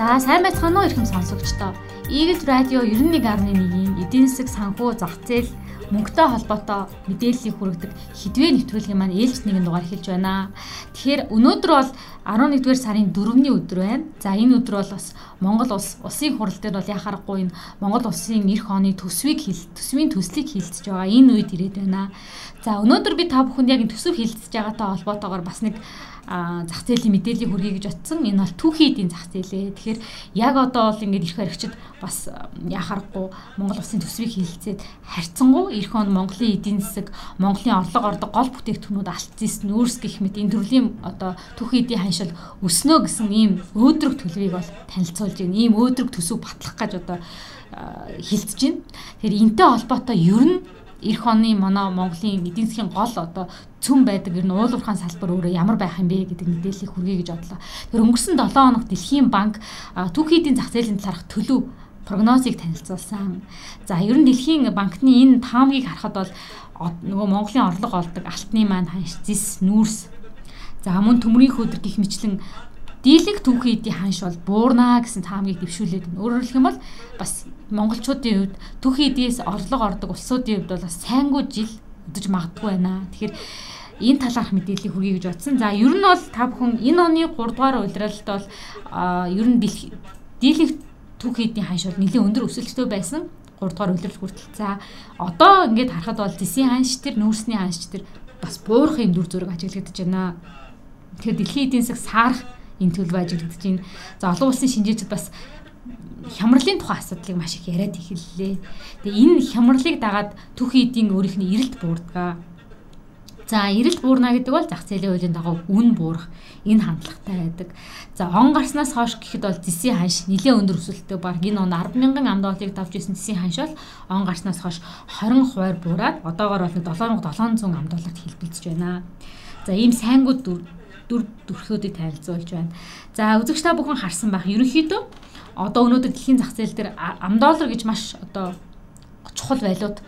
За сайн байцгаана уу ихэм сонсогчдоо. Eagle Radio 91.1-ийн эдийн засаг санхүү зах зээл мөнгөтэй холбоотой мэдээллийг хүргэдэг хідвээ нэвтрүүлгийн маань ээлж нэгэн дугаар эхэлж байна. Тэгэхээр өнөөдөр бол 11-р сарын 4-ний өдөр байна. За энэ өдөр бол бас Монгол улс улсын хурал дээр бол яхаарахгүй энэ Монгол улсын эх оны төсвийг хил төсвийн төслийг хилцэж байгаа энэ үед ирээд байна. За өнөөдөр би та бүхэнд яг төсөв хилцэж байгаатай холбоотойгоор бас нэг зах зээлийн мэдээллийг хүргэе гэж утсан. Энэ бол түүхийн эдийн зах зээлээ. Тэгэхээр яг одоо бол ингээд ирэх баригчид бас яхаарахгүй Монгол улсын төсвийг хилцээд харьцангуй эх он Монголын эдийн засаг, Монголын орлого ордог гол бүтээгдэхүүнүүд алтцис нүүрс гэх мэт энэ төрлийн одоо түүхийн эдийн ханшил өснө гэсэн ийм өөдрөг төлөвийг бол танилцуулж байна. Ийм өөдрөг төсөв батлах гэж одоо хилцэж байна. Тэгэхээр энтэй холбоотой ер нь эх оны манай Монголын эдийн засгийн гол одоо цөм байдаг ер нь уулуурхаан салбар өөрөө ямар байх юм бэ гэдэг мэдээллийг хүргэе гэж бодлоо. Тэр өнгөрсөн 7 хоног Дэлхийн банк түүхийн эдийн зах зээлийн талаарх төлөв прогнозыг танилцуулсан. За ер нь Дэлхийн банкны энэ таамгийг харахад бол нөгөө Монголын орлого олдог алтны маань ханш зис нүүрс за мөн төмрийн хөдөр гих мэтлэн дийлэг түүхийн эдийн ханш бол буурнаа гэсэн таамгийг дэвшүүлээд байна. Өөрөөр хэлэх юм бол бас монголчуудын хувьд түүхийн эдээс орлого ордог улсуудын хувьд бол бас сайнгүй жил өдөж магадгүй байна. Тэгэхээр энэ талаарх мэдээллийг хүргэе гэж бодсон. За ер нь бол та бүхэн энэ оны 3 дугаар улиралд бол ер нь дийлэг түүхийн эдийн ханш бол нэлээд өндөр өсөлттэй байсан. 3 дугаар улирал хүртэл. За одоо ингээд харахад бол зэсийн ханш төр нүүрсний ханш төр бас буурах юм дүр зураг ажиглагдаж байна. Тэгэхээр дэлхийн эдийн засаг саарах энэ төлөв ажиглагдаж байна. За олон улсын шинжээчид бас хямралын тухай асуудлыг маш их яриад эхэллээ. Тэгээ энэ хямралыг дагаад түүхийн эдийн өөрийнхний эрэлт буурдаг. За эрэлт буурна гэдэг бол зах зээлийн хуулийн дагуу үн буурах энэ хандлагатай байдаг. За он гарснаас хойш гэхэд бол зэсийн ханш нэлээд өндөр өсөлттэй баг энэ он 10 мянган ам долларыг давж исэн зэсийн ханш бол он гарснаас хойш 20 хувиар буураад одоогоор бол 7700 ам долларт хэлбэлцэж байна. За ийм сайнгууд дүр төрхөөдийг танилцуулж байна. За үзэгч та бүхэн харсан байх. Ерөнхийдөө одоо өнөөдөр дэлхийн зах зээл дээр ам доллар гэж маш одоо чухал валют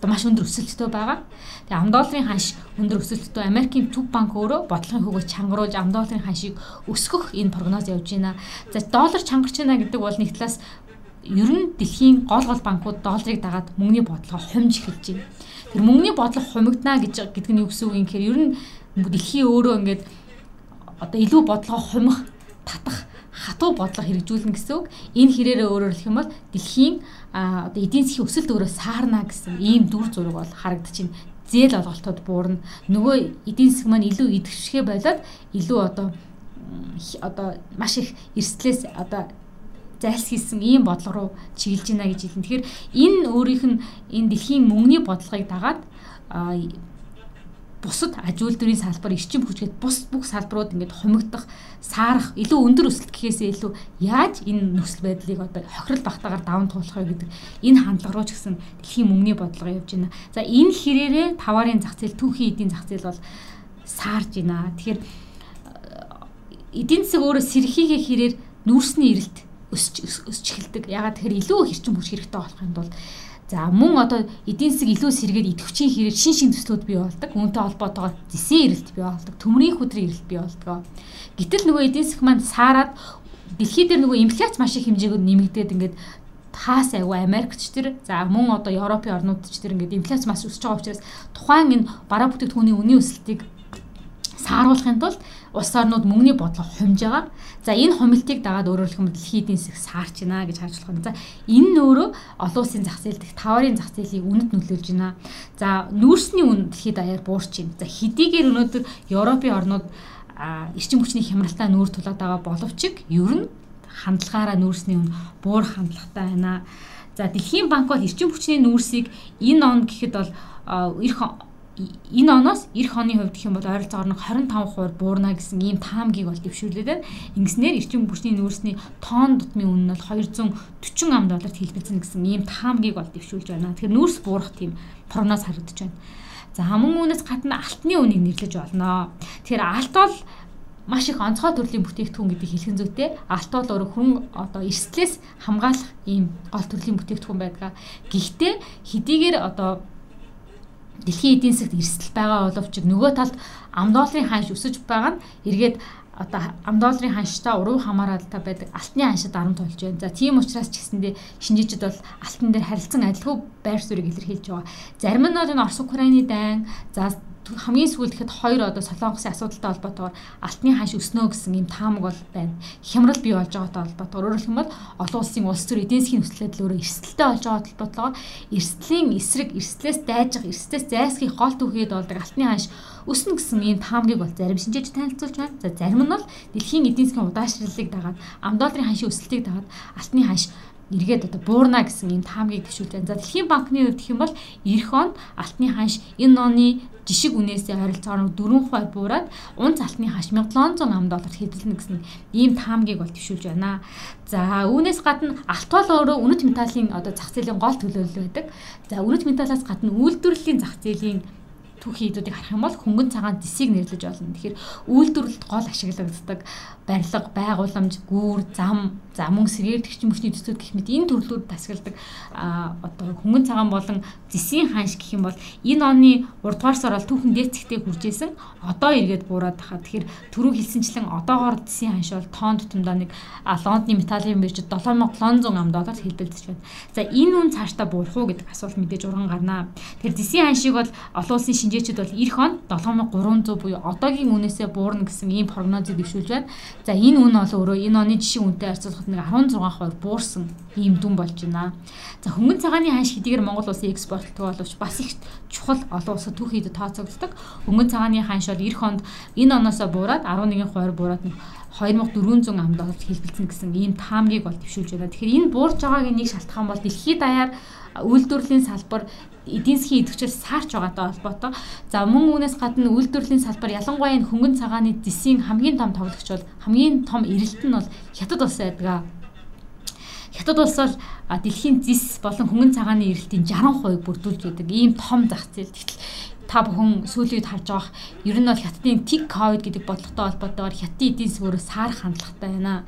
одоо маш өндөр өсөлттэй байгаа. Тэгээ ам долларын ханш өндөр өсөлттэй Америкийн төв банк өөрөө бодлогын хөвгөж чангаруулж ам долларын ханшийг өсгөх энэ прогноз явж байна. За доллар чангарч байна гэдэг бол нэг талаас ер нь дэлхийн гол гол банкуд долларыг дагаад мөнгөний бодлого хумж эхэлж байна. Тэр мөнгөний бодлого хумигдана гэж гэдэг нь юу гэсэн үг юм гэхээр ер нь дэлхийн өөрөө ингээд одоо илүү бодлого хумих татах хатуу бодлого хэрэгжүүлнэ гэсэн үг. Энэ хэрээрээ өөрөөр хэлэх юм бол дэлхийн одоо эдийн засгийн өсөлт өөрөө саарна гэсэн ийм дүр зураг бол байна. Зээл олголтод буурна. Нөгөө эдийн засаг маань илүү идэвхшгэ болоод илүү одоо одоо маш их эрсдлээс одоо зайлс хийсэн ийм бодлого руу чиглэж байна гэж хэлнэ. Тэгэхээр энэ өөрийнх нь энэ дэлхийн мөнгөний бодлогыг дагаад бусад аж үйлдвэрийн салбар эрчим хүч гээд бус бүх салбарууд ингээд хумигдах, саарах, илүү өндөр өсөлт гэхээсээ илүү яаж энэ нөхцөл байдлыг одоо хохирол багтаагаар даван туулах вэ гэдэг энэ хандлага руу ч гэсэн дэлхийн мөнгөний бодлого явж байна. За энэ хэрээрээ таварын зах зээл, түүхийн эдийн зах зээл бол саарж байна. Тэгэхээр э, эдийн засаг өөрөө сэрхийгээ хэрээр нүүрсний эрэлт өсч өсч эхэлдэг. Ягаад тэгэхээр илүү хэрчим хүч хэрэгтэй болох юм бол За мөн одоо эдийн засаг илүү сэргээд идэвхжийн хэрэг шин шин төслүүд бий болдог. Үүнтэй холбоотойгоор зэсийн эрэлт бий болдог. Төмрийн хөдрийн эрэлт бий болдог. Гэтэл нөгөө эдийн засаг маань саарад дэлхий дээр нөгөө инфляц маш их хэмжээгээр нэмэгдээд ингээд хаас айгүй Америкч тэр за мөн одоо Европын орнууд ч тэр ингээд инфляц маш өсөж байгаа учраас тухайн энэ бараа бүтээгдэхүүний үнийн өсөлтийг сааруулахын тулд улс орнууд мөнгөний бодлого хумж байгаа. За энэ хумилтыг дагаад өөрөөр хэлбэл дэлхийн эдийн засаг саарч байна гэж харж болох юм. За энэ нь өөрөө олон улсын зах зээл дэх таварын зах зээлийг үнэт нөлөөлж байна. За нүүрсний үн дэлхийд даяар буурч байна. За хэдийгээр өнөөдөр Европын орнууд эрчим хүчний хямралтай нүүр тулаад байгаа боловч ер нь хандлагаараа нүүрсний үн буурах хандлагатай байна. За Дэлхийн банк бол эрчим хүчний нүүрсийг энэ он гэхэд бол эх энэ оноос эх оны хувьд гэх юм бол ойролцоогоор нэг 25% буурна гэсэн ийм таамгийг бол дэвшүүлээд байна. Ингэснээр эрчим хүчний нүүрсний тонн дутмын үнэ нь бол 240 ам долларт хэлбэлцэн гэсэн ийм таамгийг бол дэвшүүлж байна. Тэгэхээр нүүрс буурах тийм прогноз харагдаж байна. За хаман үнээс гадна алтны үнийг нэрлэж болно. Тэгэхээр алт бол маш их онцгой төрлийн бүтээгдэхүүн гэдэг хэлхэн зүйтэй. Алт бол өөр хүн одоо эрсдлээс хамгаалах ийм гол төрлийн бүтээгдэхүүн байдаг. Гэхдээ хэдийгээр одоо дэлхийн эдийн засагт эрсдэл байгаа боловч нөгөө талд ам долларын ханш өсөж байгаа нь эргээд одоо ам долларын ханштай уруу хамааралтай байдаг алтны ханшид дарам тулж байна. За тийм учраас ч гэсэндээ шинжээчд бол алтан дээр харилцан адилхан байр суурийг илэрхийлж байгаа. Зарим нь бол энэ Орос Украины дайн за хамгийн сүүлд ихэд хоёр одоо солонгосын асуудалтай холбоотойгоор алтны ханш өснөө гэсэн ийм таамаг бол байна. Хямрал бий болж байгаатай холбоотойгоор өөрөөр хэлбэл олон улсын улс төр эдийн засгийн нөхцөлөд өөрөө эрсдэлтэй болж байгаа холбоотойгоор эрсдлийн эсрэг эрсдлээс дайжих эрсдлээс зайлсхийх гол түүхийд болдог алтны ханш өснө гэсэн ийм таамгийг бол зарим шинжээч танилцуулж байна. За зарим нь бол дэлхийн эдийн засгийн удаашрлалыг дагаад ам долларын ханшийн өсөлтийг дагаад алтны ханш эргээд одоо буурна гэсэн ийм таамгийг төвшүүлж байна. За дэлхийн банкны хувьд гэх юм бол эх онд алтны ханш энэ оны жишг үнээсээ харилцаагаар 4% буураад унц алтны ханш 1700 ам доллар хэвлэнэ гэсэн ийм таамгийг бол төвшүүлж байна. За үүнээс гадна алт бол өөрөө үнэт металлын одоо зах зээлийн гол төлөөлөл байдаг. За үнэт металлаас гадна үйлдвэрлэлийн зах зээлийн түүхий хэдүүдийг харах юм бол хөнгөн цагаан дисийг нэрлэж болно. Тэгэхээр үйлдвэрлэлд гол ашиглагддаг барилга, байгууламж, гүүр, зам, за мөн сэргээгдэгч мөчний төсөөд гэх мэт энэ төрлүүд тасгалдаг одоо хөнгөн цагаан болон зэсийн ханш гэх юм бол энэ оны 3 дугаар сар бол түүхэн дээцэгтэй хүрж исэн. Одоо эргээд буураад тахад тэгэхээр түрүү хэлсэнчлэн одоогоор зэсийн ханш бол тоон тутамдаа нэг Лондонны металлын биржид 7700 ам доллар хэлбэлдэж байна. За энэ үн цаашдаа буурах уу гэдэг асуулт мэдээж урган гарнаа. Тэгэхээр зэсийн ханшийг бол олон улсын шинж шинжээчид бол эх он 7300 буюу одоогийн үнээсээ буурна гэсэн ийм прогнозыг дэвшүүлж байна. За энэ үн бол өөрөө энэ оны жишээ үнэтэй харьцуулахад нэг 16% буурсан ийм дүн болж байна. За хөнгөн цагааны ханш хэдийгээр Монгол улсын экспортлдог боловч бас их чухал олон улсад түүхийд тооцогддог. Хөнгөн цагааны ханш бол эх онд энэ оноосоо буураад 11% буураад 2400 ам доллар хэлбэлцэн гэсэн ийм таамгийг бол төвшүүлж байна. Тэгэхээр энэ буурж байгаагийн нэг шалтгаан бол дэлхийд даяар үйлдвэрлэлийн салбар эдийн засгийн идэвхжээс саарч байгаатай холбоотой. За мөн үүнээс гадна үйлдвэрлэлийн салбар ялангуяа энэ хөнгөн цагааны дисийн хамгийн том тоглогч бол хамгийн том эрэлт нь бол хятад улс байдаг. Хятад улс бол дэлхийн зис болон хөнгөн цагааны эрэлтийн 60% бүрдүүлж байдаг ийм том зах зээл. Тэгтэл та бүхэн сүүлийн үед харж байгаа ер нь бол хятадын тик ковид гэдэг бодлоготой холбоотойгоор хятадын эдийн засаг өөрөө саарах хандлагатай байна.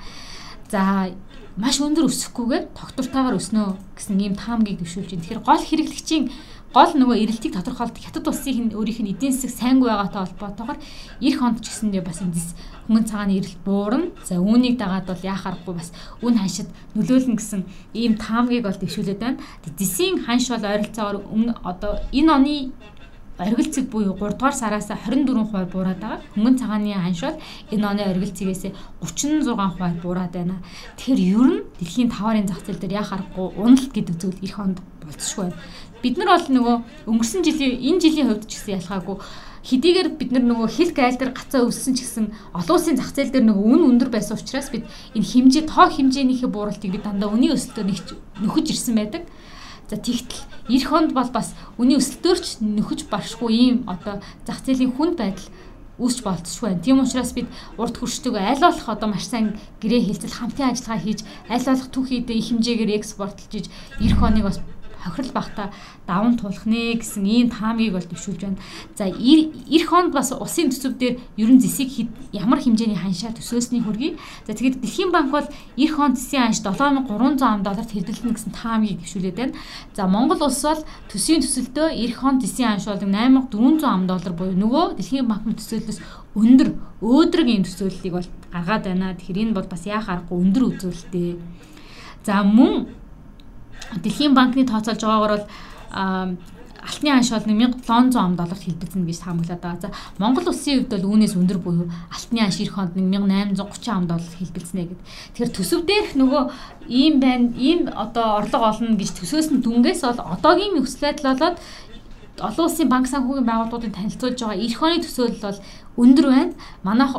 За маш өндөр өсөхгүйгээр тогтвортойгоор өснө гэсэн ийм таамгийг дэвшүүлж байна. Тэгэхээр гол хэрэглэгчийн гол нөгөө эрэлтийг тодорхойлдог хятад улсын өөрийнх нь эдийн засаг сайнгүй байгаатай холбоотойгоор эх хонд ч гэсэндээ бас эндээс хөнгөн цагааны эрэлт буурна. За үүнийг дагаад бол яах аргагүй бас үн ханшид нөлөөлнө гэсэн ийм таамгийг бол дэвшүүлээд байна. Дисийн ханш бол ойролцоогоор өмнө одоо энэ оны оргил цэг буюу 3 дугаар сараас 24% буураад байгаа. Хөнгөн цагааны бол энэ оны оргил цэгээс 36% буураад байна. Тэгэхээр ер нь дэлхийн таварын зах зээл дээр яах аргагүй уналт гэдэг зүйл эх хонд болцсохгүй байна. Бид нар бол нөгөө өнгөрсөн жилийн энэ жилийн хувьд ч гэсэн ялгаагүй хэдийгээр бид нар нөгөө хил гайл дээр гацаа өвсөн ч гэсэн олон улсын зах зээл дээр нөгөө үн өндөр байсан учраас бид энэ хэмжээ тоо хэмжээнийхээ бууралтыг бид дандаа үний өсөлтөөр нөхөж ирсэн байдаг. За тэгтэл эх хонд бол бас үний өсөлтөөрч нөхөж баршгүй ийм одоо зах зээлийн хүнд байдал үүсч болцсохгүй байна. Тийм учраас бид урд хүрчдэг аль болох одоо маш сайн гэрээ хилцэл хамтын ажиллагаа хийж аль болох түүхийдээ их хэмжээгээр экспортлж иж эх хоныг бас хохирол багта даван тулах нэ гэсэн ийм таамгийг бол төвшүүлж байна. За эх хонд бас усын төсөв дээр ерөн зэсийг ямар хэмжээний ханшаар төсөөлсний хүргэе. За тэгээд Дэлхийн банк бол эх хонд зэсийн ханш 7300 ам долларт хэвдэлнэ гэсэн таамгийг төвшүүлээд байна. За Монгол улс бол төсвийн төсөлдөө эх хонд зэсийн ханш бол 8400 ам доллар буюу нөгөө Дэлхийн банкны төсөөллөөс өндөр өөдрөг ийм төсөөллийг бол гаргаад байна. Тэгэхээр энэ бол бас яах аргагүй өндөр үзүүлэлттэй. За мөн Дэлхийн банкны тооцоолж байгаагаар бол алтны ханш бол 1700 ам долларт хэлбэлцэнэ гэж таамаглаад байгаа. За Монгол улсын хувьд бол үүнээс өндөр буюу алтны ханш эх хонд 1830 ам доллар хэлбэлцэнэ гэд. Тэгэхээр төсөв дээрх нөгөө ийм байна, ийм одоо орлого олно гэж төсөөсөн дүнгээс бол одоогийн нөхцөл байдал болоод олон улсын банк санхүүгийн байгууллагуудын танилцуулж байгаа эх хоны төсөөлөл бол өндөр байна. Манайх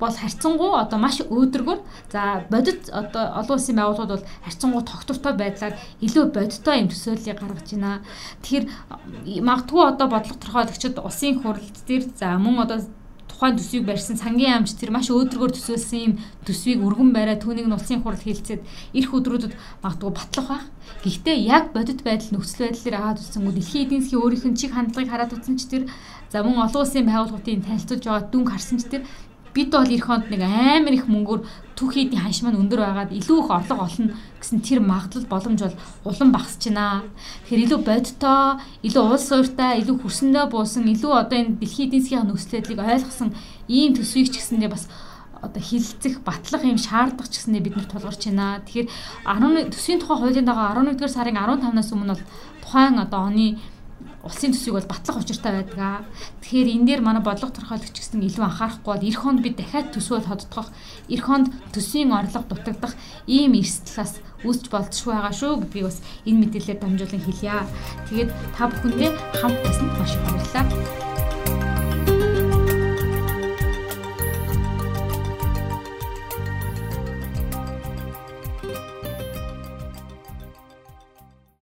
бол харьцангуй одоо маш өөдрөгөр за бодит одоо олон улсын байгууллагууд бол харьцангуй тогтвортой байдлаар илүү бодиттой юм төсөөллийг гаргаж байна. Тэгэхээр магадгүй одоо бодлого торхоолагчид улсын хурлд дээр за мөн одоо тухайн төсвийг барьсан сангийн амч тэр маш өөдрөгөр төсөөлсөн юм төсвийг өргөн бариа түүнийг нь улсын хурал хилцээд ирэх өдрүүдэд магадгүй батлах байх. Гэхдээ яг бодит байдал нөхцөл байдлаар аваад үзсэнгүү дэлхийн эдийн засгийн өөрийнх нь чиг хандлагыг хараад үзсэн ч тэр за мөн олон улсын байгууллагуудын танилцуулж байгаа дүнг харсан ч тэр бид бол эх хонд нэг амар их мөнгөөр түүхийдийн ханш маань өндөр байгаад илүү их орлого олно гэсэн тэр магадлал боломж бол улам багасч байна. Тэгэхээр илүү бодитоо, илүү уул суурьтай, илүү хөрсөндөө буусан, илүү одоо энэ дэлхийн эдийн засгийн нөхцөл байдлыг ойлгосон ийм төсвийг ч гэсэндээ бас одоо хилцэх батлах юм шаардах ч гэснээр бид нар тулгарч байна. Тэгэхээр 11 төсвийн тухай хуулийн дагуу 11 дугаар сарын 15-наас өмнө бол тухайн одоо оны улсын төсвийг бол батлах учиртай байдаг. Тэгэхээр энэ дээр манай бодлого торхойлогч гэсэн илүү анхаарахгүй бол эх хонд бид дахиад төсвөө тодтогох, эх хонд төсвийн орлого дутагдах ийм эрсдлээс үүсч болзошгүй байгаа шүү гэдгийг бас энэ мэдээлэлээр дамжуулан хэлье. Тэгээд та бүхэндээ хамт байсанд маш баярлалаа.